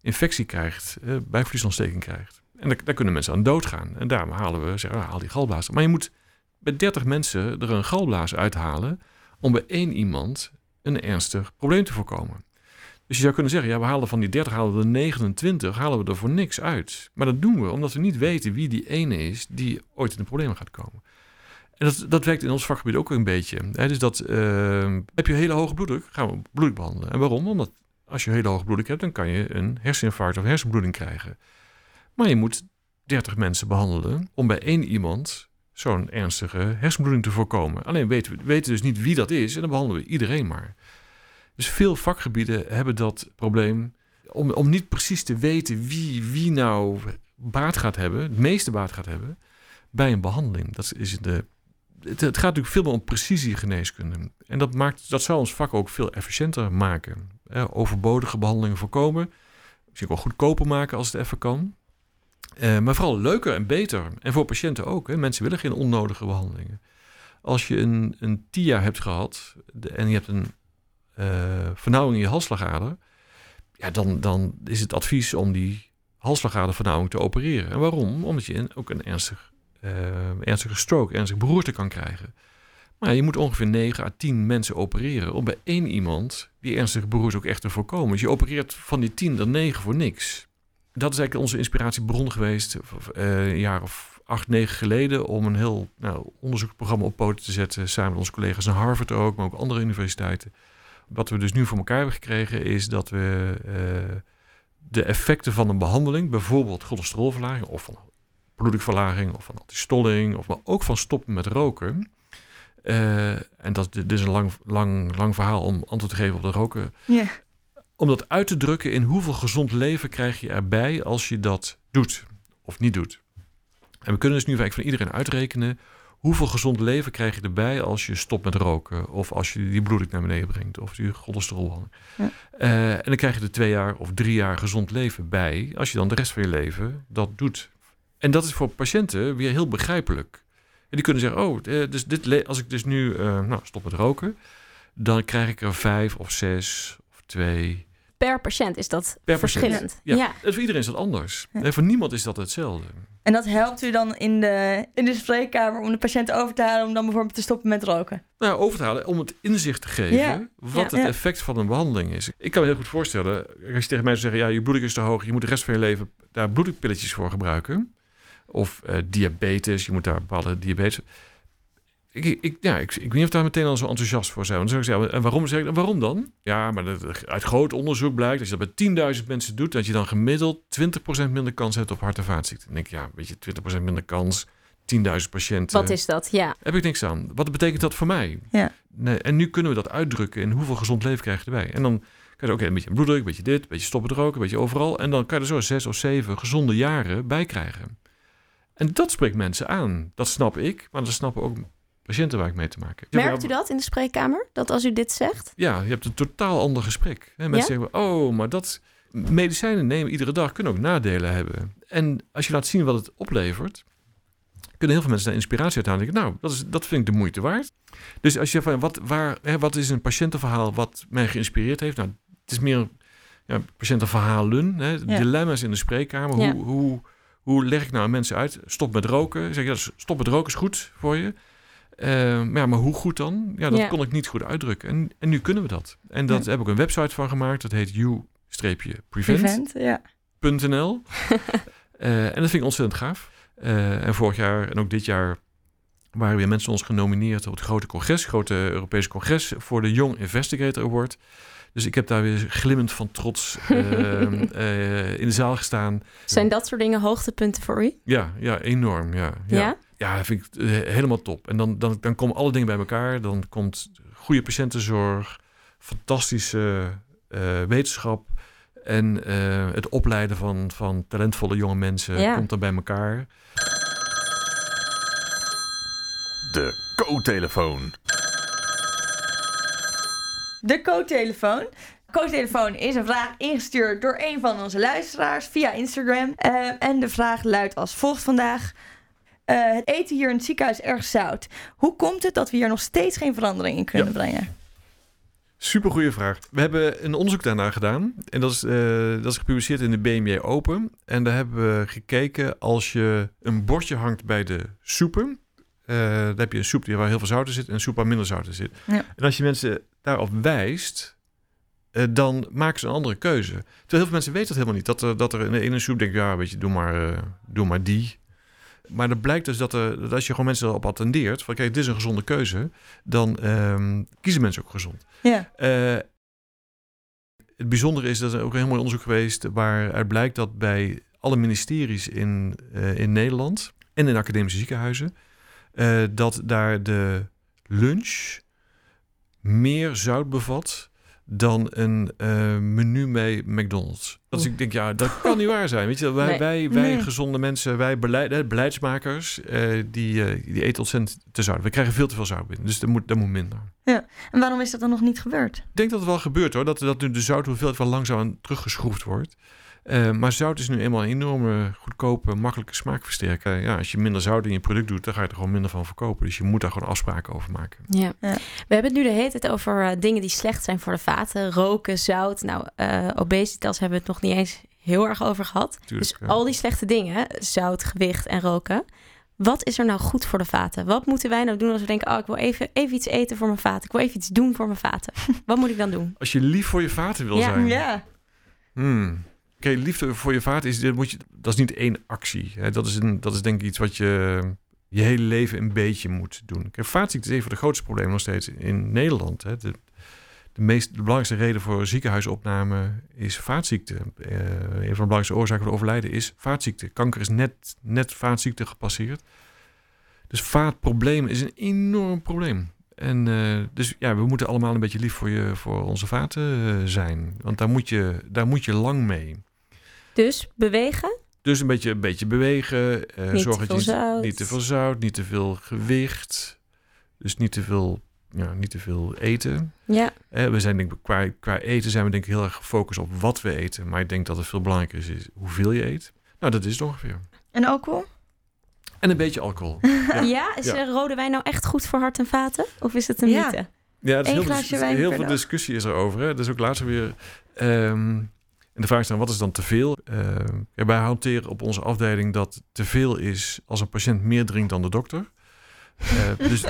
infectie krijgt, eh, bijvliesontsteking krijgt. En daar, kunnen mensen aan doodgaan. En daarom halen we, zeggen, haal die galblaas. Maar je moet bij 30 mensen er een galblaas uithalen om bij één iemand een ernstig probleem te voorkomen. Dus je zou kunnen zeggen, ja, we halen van die 30, halen we er 29, halen we er voor niks uit. Maar dat doen we omdat we niet weten wie die ene is die ooit in de problemen gaat komen. En dat, dat werkt in ons vakgebied ook een beetje. Dus dat, eh, heb je hele hoge bloeddruk, gaan we bloeddruk behandelen. En waarom? Omdat als je hele hoge bloeddruk hebt, dan kan je een herseninfarct of hersenbloeding krijgen. Maar je moet 30 mensen behandelen om bij één iemand zo'n ernstige hersenbloeding te voorkomen. Alleen weten we weten dus niet wie dat is en dan behandelen we iedereen maar. Dus veel vakgebieden hebben dat probleem om, om niet precies te weten wie, wie nou baat gaat hebben, het meeste baat gaat hebben bij een behandeling. Dat is de, het, gaat natuurlijk veel meer om precisiegeneeskunde. En dat, maakt, dat zou ons vak ook veel efficiënter maken. Eh, overbodige behandelingen voorkomen. Misschien wel goedkoper maken als het even kan. Eh, maar vooral leuker en beter. En voor patiënten ook. Hè. Mensen willen geen onnodige behandelingen. Als je een, een TIA hebt gehad en je hebt een eh vernauwing in je halsslagader, ja, dan, dan is het advies om die halsslagadervernauwing te opereren. En waarom? Omdat je ook een ernstig, ernstige stroke, ernstige beroerte kan krijgen. Maar je moet ongeveer 9 à 10 mensen opereren om bij één iemand die ernstige beroerte ook echt te voorkomen. Dus je opereert van die 10 er 9 voor niks. Dat is eigenlijk onze inspiratiebron geweest, eh, een jaar of acht, negen geleden, om een heel nou, onderzoeksprogramma op poten te zetten, samen met onze collega's aan Harvard ook, maar ook andere universiteiten. Wat we dus nu voor elkaar hebben gekregen, is dat we eh, de effecten van een behandeling, bijvoorbeeld cholesterolverlaging of van bloeddrukverlaging of van antistolling, of maar ook van stoppen met roken. eh, en dat dit is een lang, lang, lang verhaal om antwoord te geven op de roken Ja. om dat uit te drukken in hoeveel gezond leven krijg je erbij als je dat doet of niet doet. En we kunnen dus nu eigenlijk van iedereen uitrekenen hoeveel gezond leven krijg je erbij als je stopt met roken of als je die bloeddruk naar beneden brengt of je cholesterol. Ja. Eh, en dan krijg je er twee jaar of drie jaar gezond leven bij als je dan de rest van je leven dat doet. En dat is voor patiënten weer heel begrijpelijk. En die kunnen zeggen, oh, eh, dus dit als ik dus nu eh, nou, stop met roken, dan krijg ik er vijf of zes of twee Per patiënt is dat Per patiënt. verschillend. Ja. ja. En voor iedereen is dat anders. Ja. En voor niemand is dat hetzelfde. En dat helpt u dan in de, in de spreekkamer om de patiënt over te halen om dan bijvoorbeeld te stoppen met roken? Nou, over te halen om het inzicht te geven Ja. wat Ja. het Ja. effect van een behandeling is. Ik kan me heel goed voorstellen, als je tegen mij zou zeggen, ja, je bloeddruk is te hoog, je moet de rest van je leven daar bloeddrukpilletjes voor gebruiken. Of eh, diabetes, je moet daar bepaalde diabetes. Ik, ik, ja, ik, ik weet niet of daar meteen al zo enthousiast voor zijn. Want dan zeg ik, ja, en waarom, zeg ik, waarom dan? Ja, maar dat, uit groot onderzoek blijkt, als je dat bij 10.000 mensen doet, dat je dan gemiddeld 20% minder kans hebt op hart- en vaatziekten. Dan denk ik, ja, weet je, 20% minder kans, 10.000 patiënten. Wat is dat? Ja. Heb ik niks aan. Wat betekent dat voor mij? Ja. Nee, en nu kunnen we dat uitdrukken in hoeveel gezond leven krijg je erbij. En dan kan je oké, een beetje bloeddruk, een beetje dit, een beetje stoppen met roken, een beetje overal. En dan kan je er zo zes of zeven gezonde jaren bij krijgen. En dat spreekt mensen aan. Dat snap ik, maar dat snappen ook patiënten waar ik mee te maken heb. Merkt u dat in de spreekkamer? Dat als u dit zegt? Ja, je hebt een totaal ander gesprek. Mensen zeggen, oh, maar dat... Medicijnen nemen iedere dag kunnen ook nadelen hebben. En als je laat zien wat het oplevert... kunnen heel veel mensen daar inspiratie uit halen. Denken, nou, dat, is, dat vind ik de moeite waard. Dus als je van, wat, waar, hè, wat is een patiëntenverhaal wat mij geïnspireerd heeft? Nou, het is meer ja, patiëntenverhalen. Hè, Ja. Dilemma's in de spreekkamer. Hoe, hoe, hoe leg ik nou aan mensen uit? Stop met roken. Zeg je, ja, stop met roken is goed voor je. Eh, maar, ja, maar hoe goed dan? Ja, dat Ja. kon ik niet goed uitdrukken. En, en nu kunnen we dat. En dat Ja. heb ik een website van gemaakt. Dat heet you-prevent.nl. Prevent. Eh, en dat vind ik ontzettend gaaf. Eh, en vorig jaar en ook dit jaar waren weer mensen ons genomineerd op het grote congres, grote Europese congres, voor de Young Investigator Award. Dus ik heb daar weer glimmend van trots ehm, eh, in de zaal gestaan. Zijn dat soort dingen hoogtepunten voor u? Ja, ja enorm. Ja, Ja? ja. Vind ik eh, helemaal top. En dan, dan, dan komen alle dingen bij elkaar. Dan komt goede patiëntenzorg, fantastische eh, wetenschap en eh, het opleiden van, van talentvolle jonge mensen Ja. komt dan bij elkaar. De co-telefoon. De co-telefoon. Co-telefoon is een vraag ingestuurd door een van onze luisteraars via Instagram. Eh, en de vraag luidt als volgt vandaag. Eh, het eten hier in het ziekenhuis erg zout. Hoe komt het dat we hier nog steeds geen verandering in kunnen Ja. brengen? Super goede vraag. We hebben een onderzoek daarna gedaan. En dat is, eh, dat is gepubliceerd in de BMJ Open. En daar hebben we gekeken als je een bordje hangt bij de soepen. Eh, dan heb je een soep die waar heel veel zout in zit en een soep waar minder zout in zit. Ja. En als je mensen daarop wijst, eh, dan maken ze een andere keuze. Terwijl heel veel mensen weten dat helemaal niet. Dat er, dat er in de ene soep denkt, ja, weet je, doe maar, eh, doe maar die. Maar dan blijkt dus dat, er, dat als je gewoon mensen erop attendeert... van kijk, dit is een gezonde keuze... dan ehm, kiezen mensen ook gezond. Ja. Het bijzondere is dat er ook een heel mooi onderzoek geweest waaruit blijkt dat bij alle ministeries in, in Nederland en in academische ziekenhuizen, eh, dat daar de lunch meer zout bevat dan een eh, menu bij McDonald's. Dat ik denk, ja, dat kan niet waar zijn. Weet je, wij, Nee. wij, wij Nee. gezonde mensen, wij beleid, beleidsmakers, eh, die, eh, die eten ontzettend te zout. We krijgen veel te veel zout binnen, dus dat moet, dat moet minder. En waarom is dat dan nog niet gebeurd? Ik denk dat het wel gebeurt hoor. Dat, dat nu de zouthoeveelheid wel langzaam teruggeschroefd wordt. Eh, maar zout is nu eenmaal een enorme, goedkope, makkelijke smaakversterker. Ja, als je minder zout in je product doet, dan ga je er gewoon minder van verkopen. Dus je moet daar gewoon afspraken over maken. Ja. Ja. We hebben het nu de hele tijd over eh, dingen die slecht zijn voor de vaten. Roken, zout. Nou, eh obesitas hebben we het nog niet eens heel erg over gehad. Tuurlijk, dus ja. al die slechte dingen, zout, gewicht en roken. Wat is er nou goed voor de vaten? Wat moeten wij nou doen als we denken... oh, ik wil even, even iets eten voor mijn vaten. Ik wil even iets doen voor mijn vaten. Wat moet ik dan doen? Als je lief voor je vaten wil Ja. zijn. Ja. Hmm. Oké, liefde voor je vaten is, moet je, dat is niet één actie. Hè. Dat, is een, dat is denk ik iets wat je je hele leven een beetje moet doen. Kijk, vaatziekte is een van de grootste problemen nog steeds in Nederland. Hè. De, de, meest, de belangrijkste reden voor ziekenhuisopname is vaatziekte. Eh, een van de belangrijkste oorzaken voor overlijden is vaatziekte. Kanker is net, net vaatziekte gepasseerd. Dus vaatprobleem is een enorm probleem. En eh, dus ja, we moeten allemaal een beetje lief voor, je, voor onze vaten eh, zijn. Want daar moet, je, daar moet je lang mee. Dus bewegen. Dus een beetje, een beetje bewegen. eh, Niet zorg te dat je zout. niet te veel zout, niet te veel gewicht. Dus niet te veel, ja, niet te veel eten. Ja, Eh, we zijn denk ik, qua, qua eten zijn we denk ik heel erg gefocust op wat we eten. Maar ik denk dat het veel belangrijker is, is hoeveel je eet. Nou, dat is het ongeveer. En alcohol? En een beetje alcohol. ja. is Ja. rode wijn nou echt goed voor hart en vaten? Of is het een Ja. mythe? Ja, het is Eén heel, glaasje veel- wijn heel per veel dag. discussie is erover. Hè? Dus ook laatst weer. ehm, en de vraag is dan, wat is dan te veel? Ja, wij hanteren op onze afdeling dat te veel is als een patiënt meer drinkt dan de dokter. Eh, dus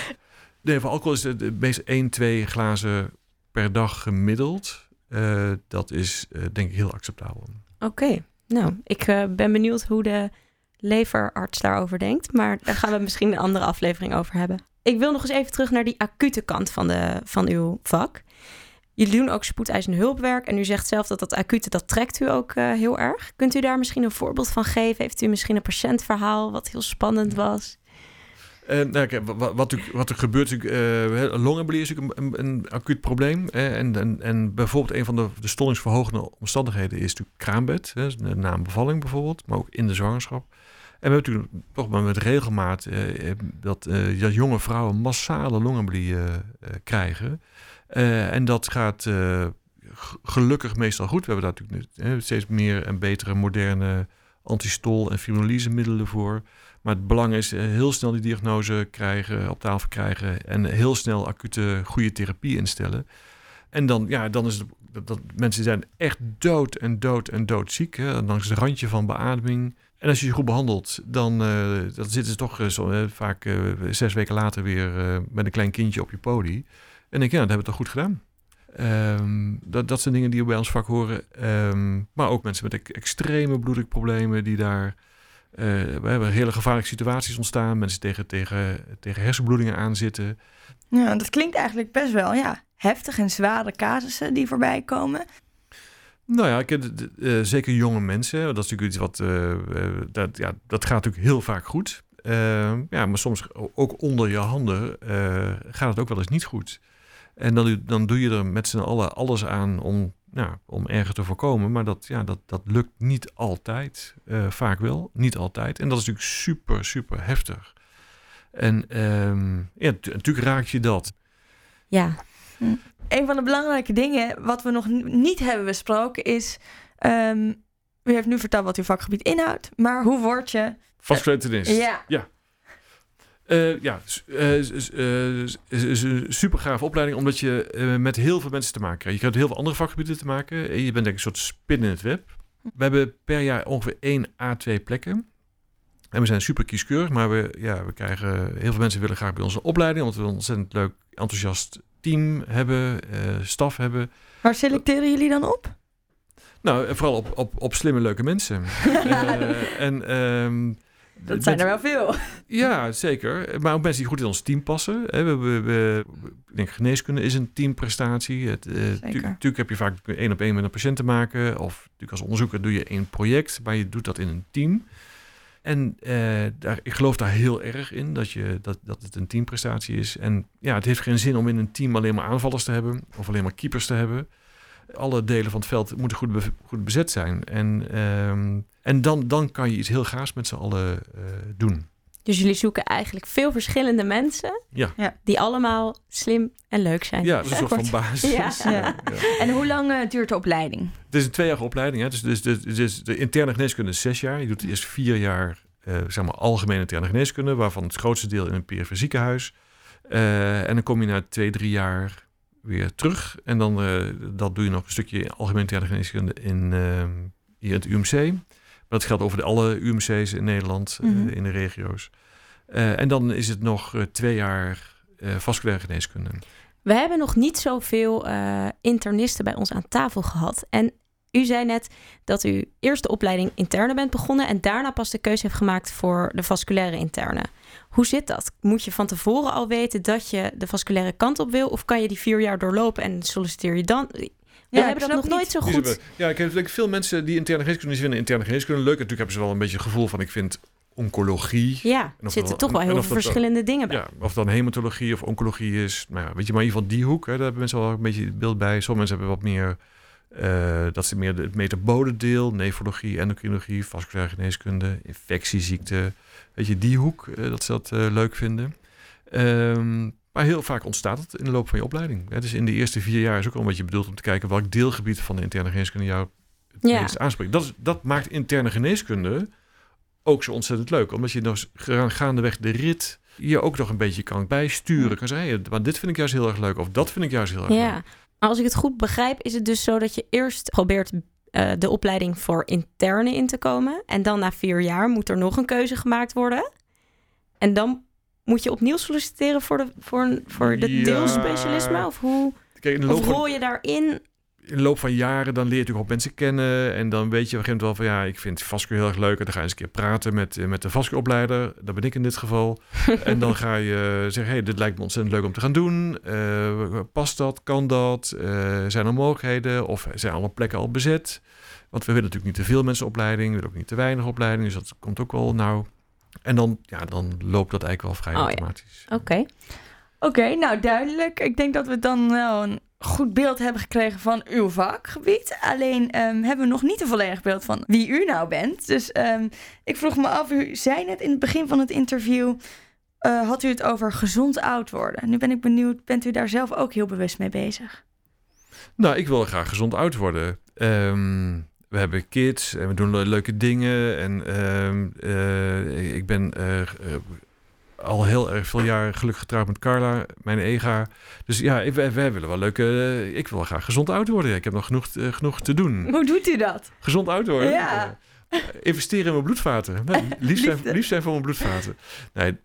nee, voor alcohol is het meest 1, 2 glazen per dag gemiddeld. Eh, dat is denk ik heel acceptabel. Oké, nou, ik ben benieuwd hoe de leverarts daarover denkt. Maar daar gaan we misschien een andere aflevering over hebben. Ik wil nog eens even terug naar die acute kant van, de, van uw vak. Jullie doen ook spoedeisende hulpwerk. En u zegt zelf dat dat acute, dat trekt u ook eh, heel erg. Kunt u daar misschien een voorbeeld van geven? Heeft u misschien een patiëntverhaal wat heel spannend was? En nou, kijk, wa- wa- wat, er, wat er gebeurt, natuurlijk, eh, longembolie is natuurlijk een, een, een acuut probleem. En, en, en bijvoorbeeld een van de, de stollingsverhogende omstandigheden is natuurlijk kraambed. Hè, dus na een bevalling bijvoorbeeld, maar ook in de zwangerschap. En we hebben natuurlijk toch maar met regelmaat eh, eh, dat, eh, dat jonge vrouwen massale longembolie eh, eh, krijgen. Eh, en dat gaat eh, gelukkig meestal goed. We hebben daar natuurlijk steeds meer en betere moderne antistol- en fibrinolyse voor. Maar het belang is eh, heel snel die diagnose krijgen, op tafel krijgen en heel snel acute goede therapie instellen. En dan, ja, dan is dat, mensen zijn echt dood en dood en doodziek, hè, langs het randje van beademing. En als je ze goed behandelt, dan, eh, dan zitten ze toch zo, vaak zes weken later weer met een klein kindje op je podie. En denk ik, ja, dat hebben we toch goed gedaan. Ehm, dat, dat zijn dingen die bij ons vak horen. Ehm, maar ook mensen met extreme bloeddrukproblemen die daar eh, we hebben hele gevaarlijke situaties ontstaan. Mensen tegen, tegen, tegen hersenbloedingen aanzitten. Ja, dat klinkt eigenlijk best wel ja, heftig en zware casussen die voorbij komen. Nou ja, ik, heb eh, zeker jonge mensen. Dat is natuurlijk iets wat... eh, dat, ja, dat gaat natuurlijk heel vaak goed. Eh, ja, maar soms ook onder je handen gaat het ook wel eens niet goed. En dan, dan doe je er met z'n allen alles aan om, nou, om erger te voorkomen. Maar dat, ja, dat, dat lukt niet altijd. Eh, vaak wel, niet altijd. En dat is natuurlijk super, super heftig. En ehm, ja, tu- natuurlijk raak je dat. Ja, Een van de belangrijke dingen wat we nog niet hebben besproken is... ehm, u heeft nu verteld wat uw vakgebied inhoudt, maar hoe word je... Vastgetenist. Ja, Eh, ja, eh, s- s- eh, is een super gaaf opleiding, omdat je eh, met heel veel mensen te maken krijgt. Je krijgt heel veel andere vakgebieden te maken. En je bent denk ik een soort spin in het web. We hebben per jaar ongeveer 1 à 2 plekken. En we zijn super kieskeurig, maar we, ja, we krijgen heel veel mensen willen graag bij onze opleiding, omdat we een ontzettend leuk, enthousiast team hebben, eh, staf hebben. waar selecteren jullie dan op? Nou, vooral op, op, op slimme, leuke mensen. Eh, en ehm, Dat zijn er wel veel. Ja, zeker. Maar ook mensen die goed in ons team passen. We, we, we- ik denk geneeskunde is een teamprestatie. Het, eh. Natuurlijk heb je vaak één op één met een patiënt te maken. Of natuurlijk als onderzoeker doe je één project, maar je doet dat in een team. En eh, daar, ik geloof daar heel erg in, dat, je, dat, dat het een teamprestatie is. En ja, het heeft geen zin om in een team alleen maar aanvallers te hebben. Of alleen maar keepers te hebben. Alle delen van het veld moeten goed, be- goed bezet zijn. En, ehm, en dan, dan kan je iets heel gaafs met z'n allen eh, doen. dus jullie zoeken eigenlijk veel verschillende mensen Ja. Ja. die allemaal slim en leuk zijn. Ja, dat is een soort van basis. Ja. Ja. En hoe lang eh, duurt de opleiding? Het is een tweejarige opleiding. Hè? Dus, dus, dus, dus de interne geneeskunde is zes jaar. Je doet eerst vier jaar eh, zeg maar algemene interne geneeskunde, waarvan het grootste deel in een perifere ziekenhuis. Eh, en dan kom je na twee, drie jaar weer terug. En dan eh, dat doe je nog een stukje algemene geneeskunde in, eh, hier in het UMC. Maar dat geldt over de alle UMC's in Nederland, eh, Mhm. in de regio's. Eh, en dan is het nog eh, twee jaar eh vasculaire geneeskunde. We hebben nog niet zoveel eh internisten bij ons aan tafel gehad. En u zei net dat u eerst de opleiding interne bent begonnen en daarna pas de keuze heeft gemaakt voor de vasculaire interne. Hoe zit dat? Moet je van tevoren al weten dat je de vasculaire kant op wil? Of kan je die vier jaar doorlopen en solliciteer je dan? We ik hebben dat nog nooit zo goed. hebben- ja, ik heb denk ik veel mensen die interne geneeskunde die vinden interne geneeskunde leuk. Natuurlijk hebben ze wel een beetje het gevoel van ik vind oncologie. Ja, En er zitten toch wel en heel veel dat verschillende dingen bij. Ja, of dan hematologie of oncologie is. Nou ja, weet je, maar in ieder geval die hoek, hè, daar hebben mensen wel een beetje het beeld bij. Sommige mensen hebben wat meer, eh, dat ze meer het metabole deel, nefrologie, endocrinologie, vasculaire geneeskunde, infectieziekte. Weet je, die hoek, eh, dat ze dat eh, leuk vinden. Ehm, maar heel vaak ontstaat het in de loop van je opleiding. Hè, dus in de eerste vier jaar is ook al een beetje bedoeld om te kijken welk deelgebied van de interne geneeskunde jou het Ja. meest aanspreekt. Dat, is, dat maakt interne geneeskunde ook zo ontzettend leuk. Omdat je gaandeweg de rit je ook nog een beetje kan bijsturen. Kan zeggen, hey, maar dit vind ik juist heel erg leuk. Of dat vind ik juist heel erg Ja, leuk. Maar als ik het goed begrijp, is het dus zo dat je eerst probeert eh, de opleiding voor interne in te komen. En dan na vier jaar moet er nog een keuze gemaakt worden. En dan moet je opnieuw solliciteren voor de, voor, voor de Ja. deelspecialisme? Of hoe? Kijk, in de, Of loop van, rol je daarin? In de loop van jaren dan leer je natuurlijk ook mensen kennen. En dan weet je op een gegeven moment wel van ja, ik vind vasculair heel erg leuk. En dan ga je eens een keer praten met, eh, met de vasculaopleider. Dat ben ik in dit geval. en dan ga je zeggen, hey, dit lijkt me ontzettend leuk om te gaan doen. Eh, past dat? Kan dat? Eh, zijn er mogelijkheden? Of zijn alle plekken al bezet? Want we willen natuurlijk niet te veel mensen opleiding. We willen ook niet te weinig opleiding. Dus dat komt ook wel nou. En dan, ja, dan loopt dat eigenlijk wel vrij Oh ja. automatisch. Oké. Nou duidelijk. Ik denk dat we dan wel een goed beeld hebben gekregen van uw vakgebied. Alleen ehm, hebben we nog niet een volledig beeld van wie u nou bent. Dus ehm, ik vroeg me af, u zei net in het begin van het interview... eh, had u het over gezond oud worden. Nu ben ik benieuwd, bent u daar zelf ook heel bewust mee bezig? Nou, ik wil graag gezond oud worden. Ehm, we hebben kids en we doen le- leuke dingen. En eh, ik ben eh, al heel erg veel jaar gelukkig getrouwd met Carla, mijn ega. Dus ja, wij, wij willen wel leuke... eh, ik wil wel graag gezond oud worden. Ik heb nog genoeg, eh, genoeg te doen. Hoe doet u dat? Gezond oud worden? Ja. Eh, investeren in mijn bloedvaten. Nee, lief, zijn, Liefde. lief zijn voor mijn bloedvaten. Nee,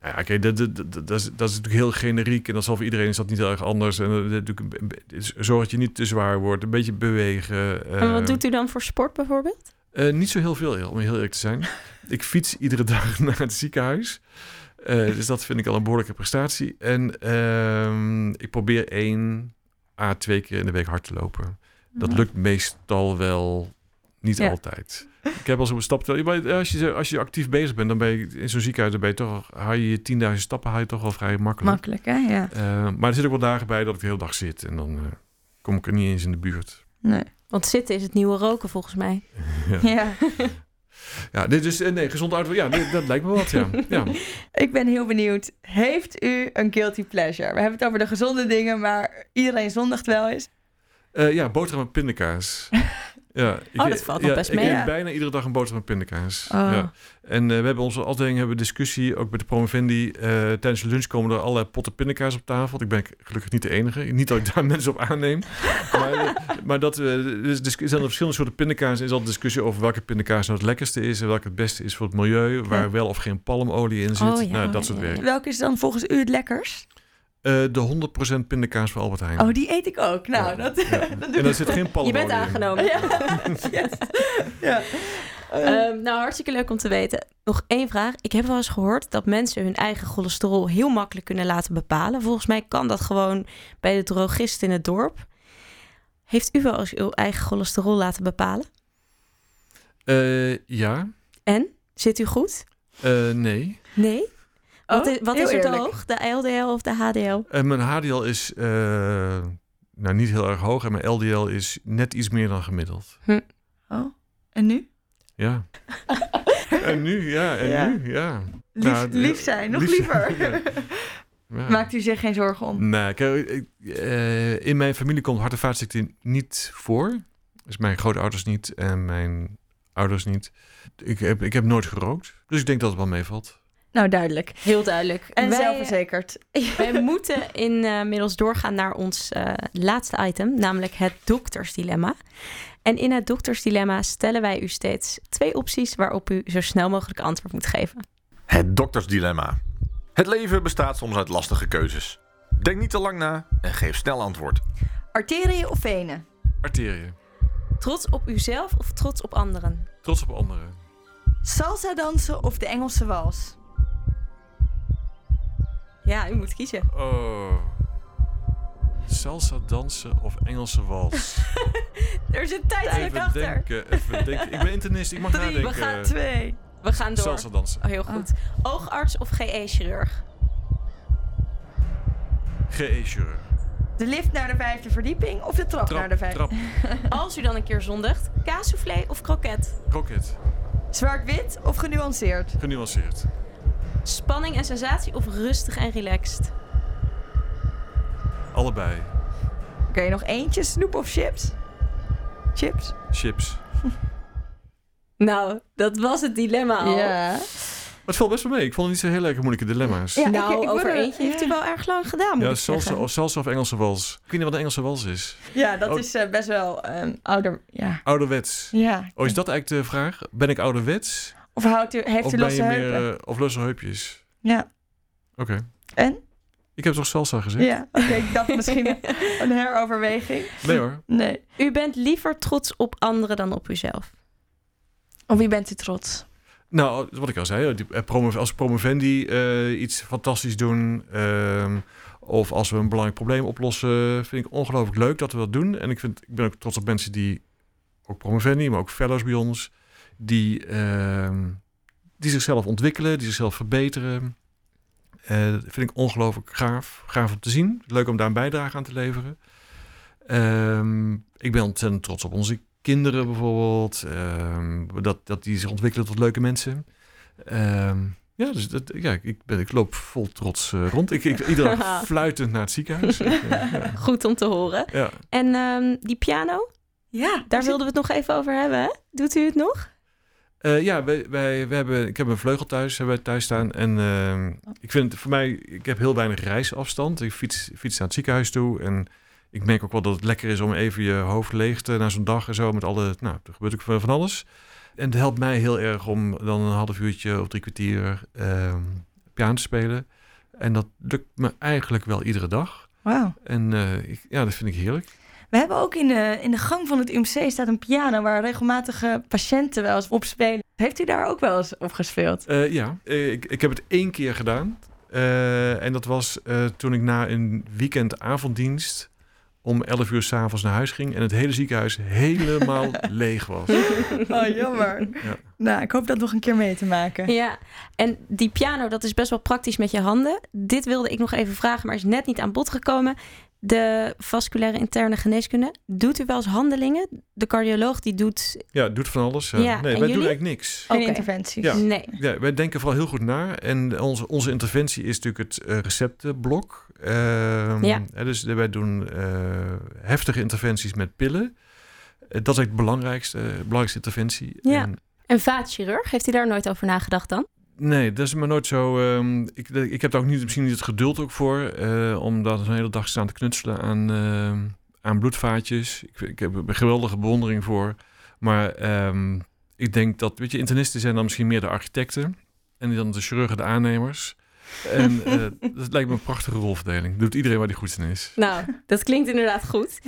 nou ja, oké, dat, dat, dat, dat is, dat is natuurlijk heel generiek. En dat zal voor iedereen is dat niet heel erg anders. En dat, natuurlijk zorg dat je niet te zwaar wordt. Een beetje bewegen. En wat doet u dan voor sport bijvoorbeeld? Eh, niet zo heel veel, om heel eerlijk te zijn. ik fiets iedere dag naar het ziekenhuis. Eh, dus dat vind ik al een behoorlijke prestatie. En ehm, ik probeer één à twee keer in de week hard te lopen. Dat lukt meestal wel Niet Ja. altijd. Ik heb al zo'n stap. Als je, als je actief bezig bent, dan ben je in zo'n ziekenhuis, dan ben je toch, haal je je 10.000 stappen haal je toch wel vrij makkelijk. Makkelijk, hè? Ja. Eh, maar er zitten ook wel dagen bij dat ik de hele dag zit en dan eh, kom ik er niet eens in de buurt. Nee. Want zitten is het nieuwe roken volgens mij. Ja, Ja. ja dit is eh, nee, gezond uit. Ja, dit- dat lijkt me wat. Ja. Ja. Ik ben heel benieuwd. Heeft u een guilty pleasure? We hebben het over de gezonde dingen, maar iedereen zondigt wel eens. Eh, ja, boterham met pindakaas. Ja, ik, Oh, dat valt nog ja, best ik mee. eet Ja. bijna iedere dag een boterham met pindakaas. Oh. Ja. En eh, we hebben onze afdeling hebben discussie, ook met de promovendi. eh, tijdens de lunch komen er allerlei potten pindakaas op tafel. Ik ben gelukkig niet de enige. Niet dat ik daar mensen op aanneem. maar, eh, maar dat, eh, dus, dus, er zijn er verschillende soorten pindakaas. Er is altijd discussie over welke pindakaas nou het lekkerste is... en welke het beste is voor het milieu. Waar wel of geen palmolie in zit. Oh, ja. nou, dat soort werk. Welke is dan volgens u het lekkers? Eh, de 100% pindakaas van Albert Heijn. Oh, die eet ik ook. Nou, Ja. dat, Ja. dat doe en daar zit geen Je palmolie bent aangenomen. Ja. Yes. ja. Eh, Ehm, nou, hartstikke leuk om te weten. Nog één vraag. Ik heb wel eens gehoord dat mensen hun eigen cholesterol heel makkelijk kunnen laten bepalen. Volgens mij kan dat gewoon bij de drogist in het dorp. Heeft u wel eens uw eigen cholesterol laten bepalen? Eh, ja. En? Zit u goed? Eh, nee. Nee? Wat oh, is, wat is er te eerlijk. hoog? De LDL of de HDL? En mijn HDL is eh, nou, niet heel erg hoog en mijn LDL is net iets meer dan gemiddeld. Oh, en nu? Ja. en nu, ja, en Ja. nu, ja. Lief, Nou, lief zijn, nog lief- liever. ja. Ja. Maakt u zich geen zorgen om? Nee, kijk, ik- eh, in mijn familie komt hart- en vaatziekte niet voor. Dus mijn grootouders niet en mijn ouders niet. Ik heb, ik heb nooit gerookt, dus ik denk dat het wel meevalt. Nou, duidelijk. Heel duidelijk. En Wij- zelfverzekerd. Wij moeten inmiddels doorgaan naar ons eh, laatste item, namelijk het doktersdilemma. En in het doktersdilemma stellen wij u steeds twee opties waarop u zo snel mogelijk antwoord moet geven. Het doktersdilemma. Het leven bestaat soms uit lastige keuzes. Denk niet te lang na en geef snel antwoord. Arteriën of venen? Arteriën. Trots op uzelf of trots op anderen? Trots op anderen. Salsa dansen of de Engelse wals? Ja, u moet kiezen. Oh. Salsa dansen of Engelse wals? Er zit tijdelijk Even achter. denken, even denken. Ik ben internist, ik mag Drie, we nadenken. gaan Twee. We gaan door. Salsa dansen. Oh, heel goed. Oogarts of GE-chirurg? GE-chirurg. De lift naar de vijfde verdieping of de trap, naar de vijfde? trap, Als u dan een keer zondigt, kaassoufflé of kroket? kroket. Zwart-wit of genuanceerd? Genuanceerd. Spanning en sensatie of rustig en relaxed? Allebei. Oké, nog eentje. Snoep of chips? Chips? Chips. Nou, dat was het dilemma al. Ja. Maar het valt best wel mee. Ik vond het niet zo heel erg moeilijke dilemma's. Ja, nou, ik- ik over er- eentje heeft u ja. wel erg lang gedaan, moet Ja, ik salsa, zeggen. of, salsa of Engelse wals. Ik weet niet wat een Engelse wals is. Ja, dat Oh. is eh, best wel ehm, ouder. Ja. Ouderwets. ja. Oh, is dat eigenlijk de vraag? Ben ik ouderwets? Of houdt u, heeft of u losse heupen? meer... eh, of losse heupjes? Ja. Oké. En? Ik heb toch salsa gezegd? Ja. Oké, ik dacht misschien een heroverweging. Nee hoor. Nee. U bent liever trots op anderen dan op uzelf. Op wie bent u trots? Nou, wat ik al zei, eh, als promovendi eh, iets fantastisch doen... ehm, of als we een belangrijk probleem oplossen... vind ik ongelooflijk leuk dat we dat doen. En ik, vind, ik ben ook trots op mensen die... ook promovendi, maar ook fellows bij ons... die, ehm, die zichzelf ontwikkelen, die zichzelf verbeteren. Eh, dat vind ik ongelooflijk gaaf. Gaaf om te zien. Leuk om daar een bijdrage aan te leveren. Ehm, ik ben ontzettend trots op onze kinderen bijvoorbeeld. Ehm, dat, dat die zich ontwikkelen tot leuke mensen. Ehm, ja, dus dat, ja, ik, ben, ik loop vol trots eh, rond. Ik, ik, iedere dag fluitend naar het ziekenhuis. Goed om te horen. ja. En ehm, die piano, Ja. daar wilden we het nog even over hebben. Hè? Doet u het nog? Eh, ja, wij, wij, we hebben, ik heb een vleugel thuis, hebben wij thuis staan. En ehm, ik vind het voor mij, ik heb heel weinig reisafstand. Ik fiets, fiets naar het ziekenhuis toe. En ik merk ook wel dat het lekker is om even je hoofd leeg te na zo'n dag en zo. Met alle, nou, er gebeurt ook van alles. En het helpt mij heel erg om dan een half uurtje of drie kwartier ehm piano te spelen. En dat lukt me eigenlijk wel iedere dag. En eh, ik, ja, dat vind ik heerlijk. We hebben ook in de, in de gang van het UMC staat een piano waar regelmatige patiënten wel eens op spelen. Heeft u daar ook wel eens op gespeeld? Eh, ja, eh, ik, ik heb het één keer gedaan. Eh, en dat was eh, toen ik na een weekend avonddienst om 11 uur s'avonds naar huis ging en het hele ziekenhuis helemaal leeg was. Oh, jammer. Ja. Nou, ik hoop dat nog een keer mee te maken. Ja, en die piano, dat is best wel praktisch met je handen. Dit wilde ik nog even vragen, maar is net niet aan bod gekomen. De vasculaire interne geneeskunde, doet u wel eens handelingen? De cardioloog die doet... Ja, doet van alles. Ja. Ja, nee, en wij jullie? doen eigenlijk niks. Geen Oké. interventies. Ja. Nee. Ja, wij denken vooral heel goed na. En onze, onze interventie is natuurlijk het eh, receptenblok. Ehm, Ja. hè, dus wij doen eh, heftige interventies met pillen. Eh, dat is eigenlijk de belangrijkste, belangrijkste interventie. Ja. En, Een vaatchirurg, heeft u daar nooit over nagedacht dan? Nee, dat is maar nooit zo. ehm, ik, ik heb daar ook niet, misschien niet het geduld ook voor. eh, om daar een hele dag staan te knutselen aan, ehm, aan bloedvaatjes. Ik, ik heb er een geweldige bewondering voor. Maar ehm, ik denk dat, weet je, internisten zijn dan misschien meer de architecten. En dan de chirurgen de aannemers. En eh, dat lijkt me een prachtige rolverdeling. Doet iedereen waar die goed in is. Nou, dat klinkt inderdaad goed.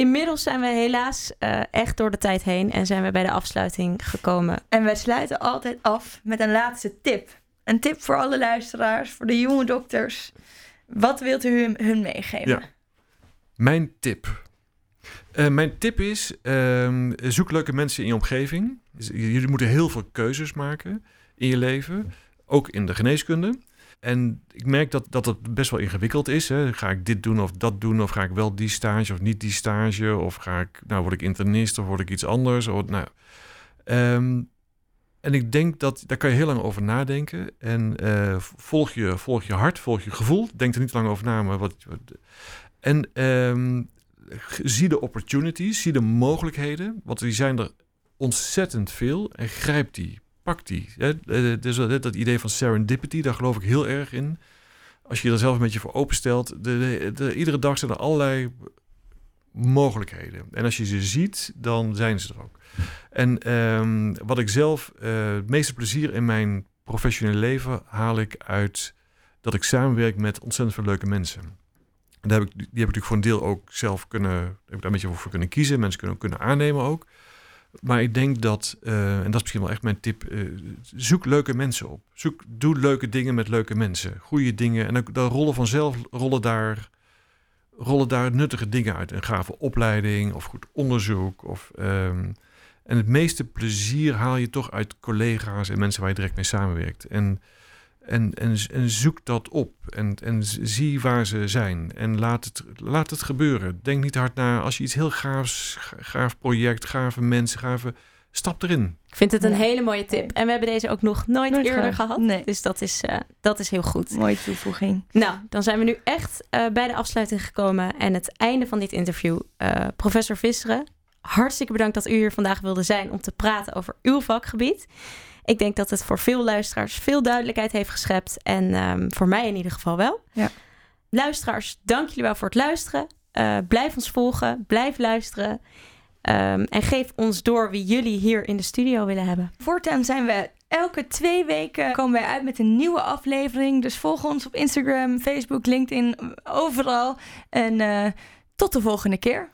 Inmiddels zijn we helaas eh, echt door de tijd heen en zijn we bij de afsluiting gekomen. En wij sluiten altijd af met een laatste tip. Een tip voor alle luisteraars, voor de jonge dokters. Wat wilt u hun, hun meegeven? Ja. Mijn tip. Eh, mijn tip is, ehm, zoek leuke mensen in je omgeving. Jullie moeten heel veel keuzes maken in je leven. Ook in de geneeskunde. En ik merk dat, dat het best wel ingewikkeld is. Hè. Ga ik dit doen of dat doen? Of ga ik wel die stage of niet die stage? Of ga ik, nou word ik internist of word ik iets anders? Of, nou, Ehm, en ik denk dat daar kan je heel lang over nadenken. En eh, volg, je, volg je hart, volg je gevoel. Denk er niet lang over na. Maar wat, wat- en ehm, zie de opportunities, zie de mogelijkheden. Want die zijn er ontzettend veel. En grijp die, pak die. Dus dat, idee van serendipity, daar geloof ik heel erg in. Als je er zelf een beetje voor openstelt. De, de, de- iedere dag zijn er allerlei mogelijkheden. En als je ze ziet, dan zijn ze er ook. En ehm, wat ik zelf eh, het meeste plezier in mijn professionele leven haal ik uit dat ik samenwerk met ontzettend veel leuke mensen. En daar heb ik, die heb ik natuurlijk voor een deel ook zelf kunnen, heb ik daar een beetje voor kunnen kiezen. Mensen kunnen kunnen aannemen ook. Maar ik denk dat, eh, en dat is misschien wel echt mijn tip, eh, zoek leuke mensen op. Zoek, doe leuke dingen met leuke mensen. Goede dingen. En dan, rollen vanzelf rollen daar, rollen daar nuttige dingen uit. Een gave opleiding of goed onderzoek. Of, ehm, en het meeste plezier haal je toch uit collega's en mensen waar je direct mee samenwerkt. En, en, en, en zoek dat op en, en zie waar ze zijn. En laat het, laat het gebeuren. Denk niet hard na. Als je iets heel gaafs, ga- gaaf project, gave mensen, gave... Stap erin. Ik vind het een Ja. hele mooie tip. En we hebben deze ook nog nooit, Nooit eerder gehad. gehad. Nee. Dus dat is, eh, dat is heel goed. Mooie toevoeging. Nou, dan zijn we nu echt eh, bij de afsluiting gekomen en het einde van dit interview. Eh, professor Visseren, hartstikke bedankt dat u hier vandaag wilde zijn om te praten over uw vakgebied. Ik denk dat het voor veel luisteraars veel duidelijkheid heeft geschept en ehm, voor mij in ieder geval wel. Ja. Luisteraars, dank jullie wel voor het luisteren. Eh, blijf ons volgen, blijf luisteren Ehm, en geef ons door wie jullie hier in de studio willen hebben. Voortaan zijn we elke twee weken komen wij uit met een nieuwe aflevering. Dus volg ons op Instagram, Facebook, LinkedIn, overal. En eh, tot de volgende keer.